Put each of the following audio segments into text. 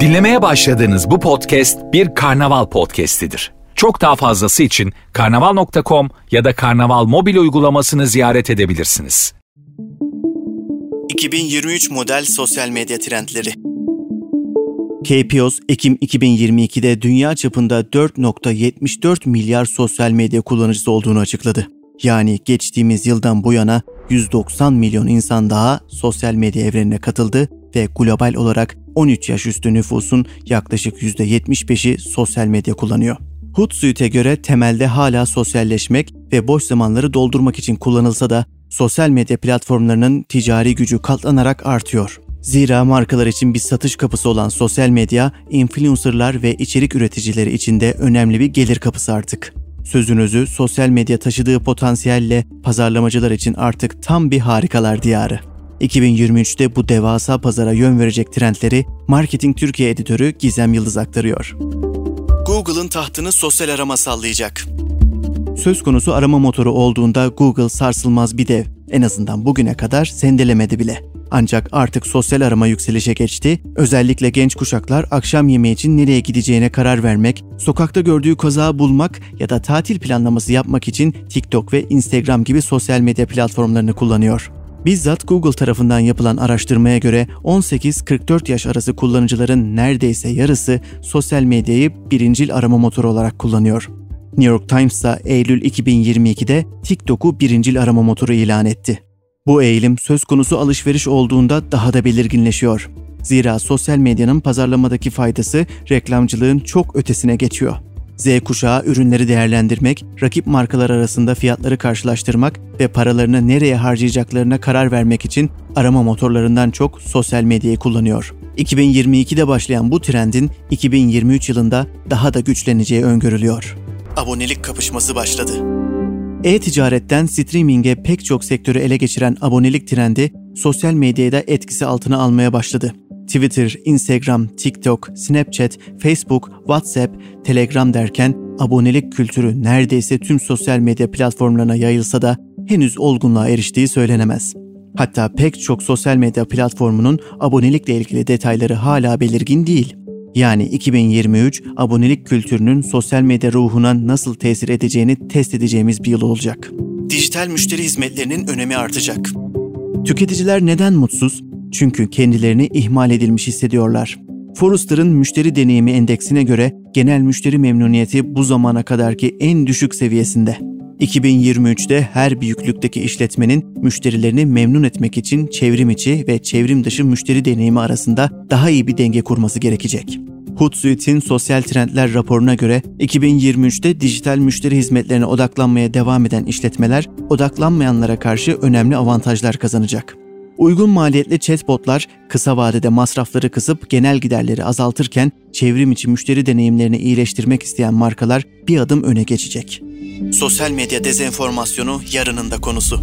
Dinlemeye başladığınız bu podcast bir karnaval podcastidir. Çok daha fazlası için karnaval.com ya da karnaval mobil uygulamasını ziyaret edebilirsiniz. 2023 model sosyal medya trendleri. KPOS, Ekim 2022'de dünya çapında 4.74 milyar sosyal medya kullanıcısı olduğunu açıkladı. Yani geçtiğimiz yıldan bu yana 190 milyon insan daha sosyal medya evrenine katıldı ve global olarak 13 yaş üstü nüfusun yaklaşık %75'i sosyal medya kullanıyor. Hootsuite'e göre temelde hala sosyalleşmek ve boş zamanları doldurmak için kullanılsa da sosyal medya platformlarının ticari gücü katlanarak artıyor. Zira markalar için bir satış kapısı olan sosyal medya, influencerlar ve içerik üreticileri için de önemli bir gelir kapısı artık. Sözünüzü sosyal medya taşıdığı potansiyelle pazarlamacılar için artık tam bir harikalar diyarı. 2023'te bu devasa pazara yön verecek trendleri Marketing Türkiye editörü Gizem Yıldız aktarıyor. Google'ın tahtını sosyal arama sallayacak. Söz konusu arama motoru olduğunda Google sarsılmaz bir dev. En azından bugüne kadar sendelemedi bile. Ancak artık sosyal arama yükselişe geçti. Özellikle genç kuşaklar akşam yemeği için nereye gideceğine karar vermek, sokakta gördüğü kazağı bulmak ya da tatil planlaması yapmak için TikTok ve Instagram gibi sosyal medya platformlarını kullanıyor. Bizzat Google tarafından yapılan araştırmaya göre 18-44 yaş arası kullanıcıların neredeyse yarısı sosyal medyayı birincil arama motoru olarak kullanıyor. New York Times ise Eylül 2022'de TikTok'u birincil arama motoru ilan etti. Bu eğilim söz konusu alışveriş olduğunda daha da belirginleşiyor. Zira sosyal medyanın pazarlamadaki faydası reklamcılığın çok ötesine geçiyor. Z kuşağı ürünleri değerlendirmek, rakip markalar arasında fiyatları karşılaştırmak ve paralarını nereye harcayacaklarına karar vermek için arama motorlarından çok sosyal medyayı kullanıyor. 2022'de başlayan bu trendin 2023 yılında daha da güçleneceği öngörülüyor. Abonelik kapışması başladı. E-ticaretten streaming'e pek çok sektörü ele geçiren abonelik trendi sosyal medyayı etkisi altına almaya başladı. Twitter, Instagram, TikTok, Snapchat, Facebook, WhatsApp, Telegram derken abonelik kültürü neredeyse tüm sosyal medya platformlarına yayılsa da henüz olgunluğa eriştiği söylenemez. Hatta pek çok sosyal medya platformunun abonelikle ilgili detayları hala belirgin değil. Yani 2023 abonelik kültürünün sosyal medya ruhuna nasıl tesir edeceğini test edeceğimiz bir yıl olacak. Dijital müşteri hizmetlerinin önemi artacak. Tüketiciler neden mutsuz? Çünkü kendilerini ihmal edilmiş hissediyorlar. Forrester'ın müşteri deneyimi endeksine göre genel müşteri memnuniyeti bu zamana kadarki en düşük seviyesinde. 2023'te her büyüklükteki işletmenin müşterilerini memnun etmek için çevrim içi ve çevrim dışı müşteri deneyimi arasında daha iyi bir denge kurması gerekecek. Hootsuite'in sosyal trendler raporuna göre 2023'te dijital müşteri hizmetlerine odaklanmaya devam eden işletmeler odaklanmayanlara karşı önemli avantajlar kazanacak. Uygun maliyetli chatbotlar kısa vadede masrafları kısıp genel giderleri azaltırken çevrim içi müşteri deneyimlerini iyileştirmek isteyen markalar bir adım öne geçecek. Sosyal medya dezenformasyonu yarının da konusu.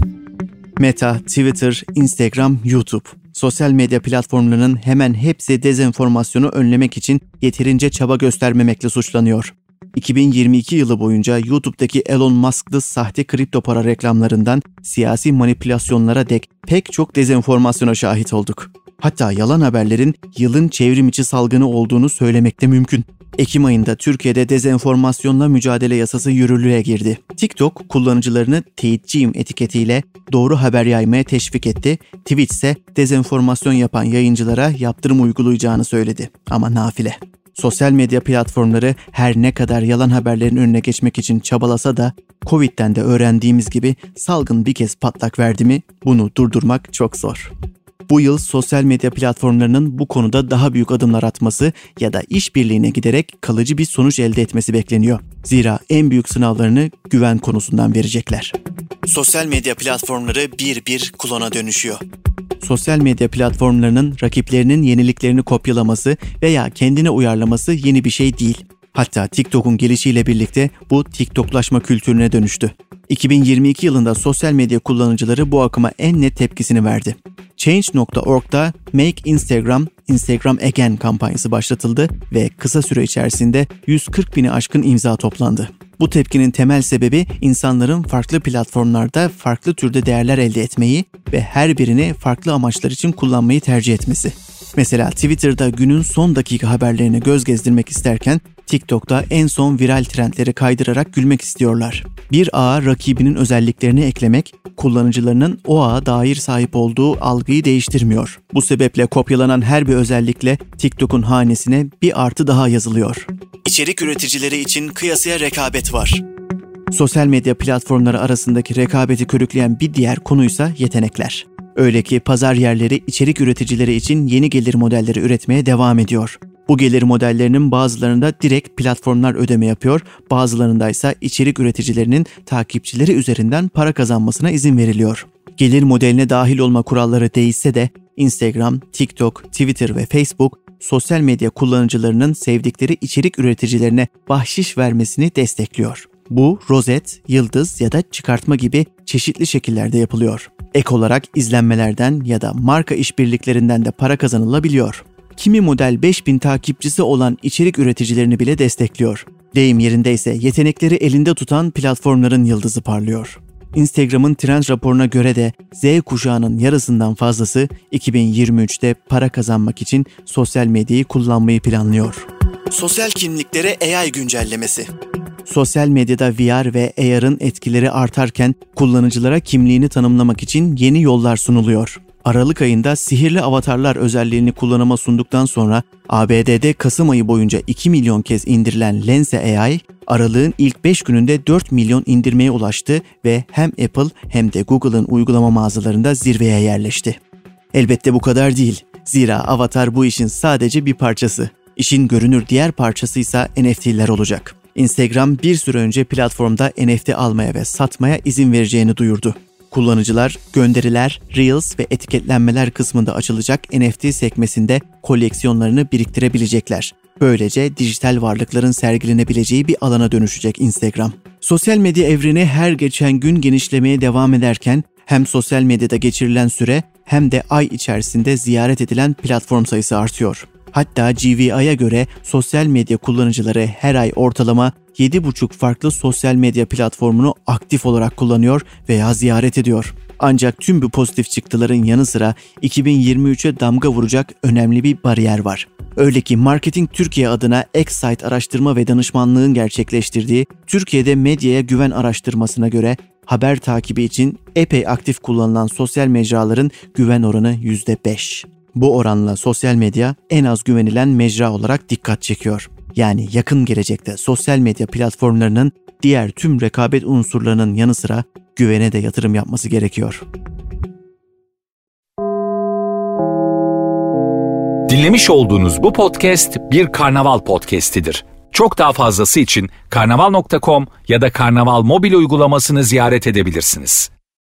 Meta, Twitter, Instagram, YouTube. Sosyal medya platformlarının hemen hepsi dezenformasyonu önlemek için yeterince çaba göstermemekle suçlanıyor. 2022 yılı boyunca YouTube'daki Elon Musk'lı sahte kripto para reklamlarından siyasi manipülasyonlara dek pek çok dezenformasyona şahit olduk. Hatta yalan haberlerin yılın çevrim içi salgını olduğunu söylemek de mümkün. Ekim ayında Türkiye'de dezenformasyonla mücadele yasası yürürlüğe girdi. TikTok kullanıcılarını teyitçiyim etiketiyle doğru haber yaymaya teşvik etti. Twitch ise dezenformasyon yapan yayıncılara yaptırım uygulayacağını söyledi. Ama nafile. Sosyal medya platformları her ne kadar yalan haberlerin önüne geçmek için çabalasa da Covid'den de öğrendiğimiz gibi salgın bir kez patlak verdi mi bunu durdurmak çok zor. Bu yıl sosyal medya platformlarının bu konuda daha büyük adımlar atması ya da işbirliğine giderek kalıcı bir sonuç elde etmesi bekleniyor. Zira en büyük sınavlarını güven konusundan verecekler. Sosyal medya platformları bir bir klona dönüşüyor sosyal medya platformlarının rakiplerinin yeniliklerini kopyalaması veya kendine uyarlaması yeni bir şey değil. Hatta TikTok'un gelişiyle birlikte bu TikToklaşma kültürüne dönüştü. 2022 yılında sosyal medya kullanıcıları bu akıma en net tepkisini verdi. Change.org'da Make Instagram, Instagram Again kampanyası başlatıldı ve kısa süre içerisinde 140 bini aşkın imza toplandı. Bu tepkinin temel sebebi insanların farklı platformlarda farklı türde değerler elde etmeyi ve her birini farklı amaçlar için kullanmayı tercih etmesi. Mesela Twitter'da günün son dakika haberlerini göz gezdirmek isterken TikTok'ta en son viral trendleri kaydırarak gülmek istiyorlar. Bir ağa rakibinin özelliklerini eklemek, kullanıcılarının o ağa dair sahip olduğu algıyı değiştirmiyor. Bu sebeple kopyalanan her bir özellikle TikTok'un hanesine bir artı daha yazılıyor. İçerik üreticileri için kıyasıya rekabet var. Sosyal medya platformları arasındaki rekabeti körükleyen bir diğer konuysa yetenekler. Öyle ki pazar yerleri içerik üreticileri için yeni gelir modelleri üretmeye devam ediyor. Bu gelir modellerinin bazılarında direkt platformlar ödeme yapıyor, bazılarında ise içerik üreticilerinin takipçileri üzerinden para kazanmasına izin veriliyor. Gelir modeline dahil olma kuralları değişse de Instagram, TikTok, Twitter ve Facebook sosyal medya kullanıcılarının sevdikleri içerik üreticilerine bahşiş vermesini destekliyor. Bu rozet, yıldız ya da çıkartma gibi çeşitli şekillerde yapılıyor. Ek olarak izlenmelerden ya da marka işbirliklerinden de para kazanılabiliyor. Kimi model 5000 takipçisi olan içerik üreticilerini bile destekliyor. Deyim yerindeyse yetenekleri elinde tutan platformların yıldızı parlıyor. Instagram'ın trend raporuna göre de Z kuşağının yarısından fazlası 2023'te para kazanmak için sosyal medyayı kullanmayı planlıyor. Sosyal kimliklere AI güncellemesi Sosyal medyada VR ve AR'ın etkileri artarken kullanıcılara kimliğini tanımlamak için yeni yollar sunuluyor. Aralık ayında sihirli avatarlar özelliğini kullanıma sunduktan sonra ABD'de Kasım ayı boyunca 2 milyon kez indirilen Lense AI, aralığın ilk 5 gününde 4 milyon indirmeye ulaştı ve hem Apple hem de Google'ın uygulama mağazalarında zirveye yerleşti. Elbette bu kadar değil. Zira avatar bu işin sadece bir parçası. İşin görünür diğer parçası ise NFT'ler olacak. Instagram bir süre önce platformda NFT almaya ve satmaya izin vereceğini duyurdu. Kullanıcılar gönderiler, Reels ve etiketlenmeler kısmında açılacak NFT sekmesinde koleksiyonlarını biriktirebilecekler. Böylece dijital varlıkların sergilenebileceği bir alana dönüşecek Instagram. Sosyal medya evreni her geçen gün genişlemeye devam ederken hem sosyal medyada geçirilen süre hem de ay içerisinde ziyaret edilen platform sayısı artıyor. Hatta GVI'ye göre sosyal medya kullanıcıları her ay ortalama 7,5 farklı sosyal medya platformunu aktif olarak kullanıyor veya ziyaret ediyor. Ancak tüm bu pozitif çıktıların yanı sıra 2023'e damga vuracak önemli bir bariyer var. Öyle ki Marketing Türkiye adına Excite araştırma ve danışmanlığın gerçekleştirdiği Türkiye'de medyaya güven araştırmasına göre haber takibi için epey aktif kullanılan sosyal mecraların güven oranı %5. Bu oranla sosyal medya en az güvenilen mecra olarak dikkat çekiyor. Yani yakın gelecekte sosyal medya platformlarının diğer tüm rekabet unsurlarının yanı sıra güvene de yatırım yapması gerekiyor. Dinlemiş olduğunuz bu podcast bir karnaval podcastidir. Çok daha fazlası için karnaval.com ya da karnaval mobil uygulamasını ziyaret edebilirsiniz.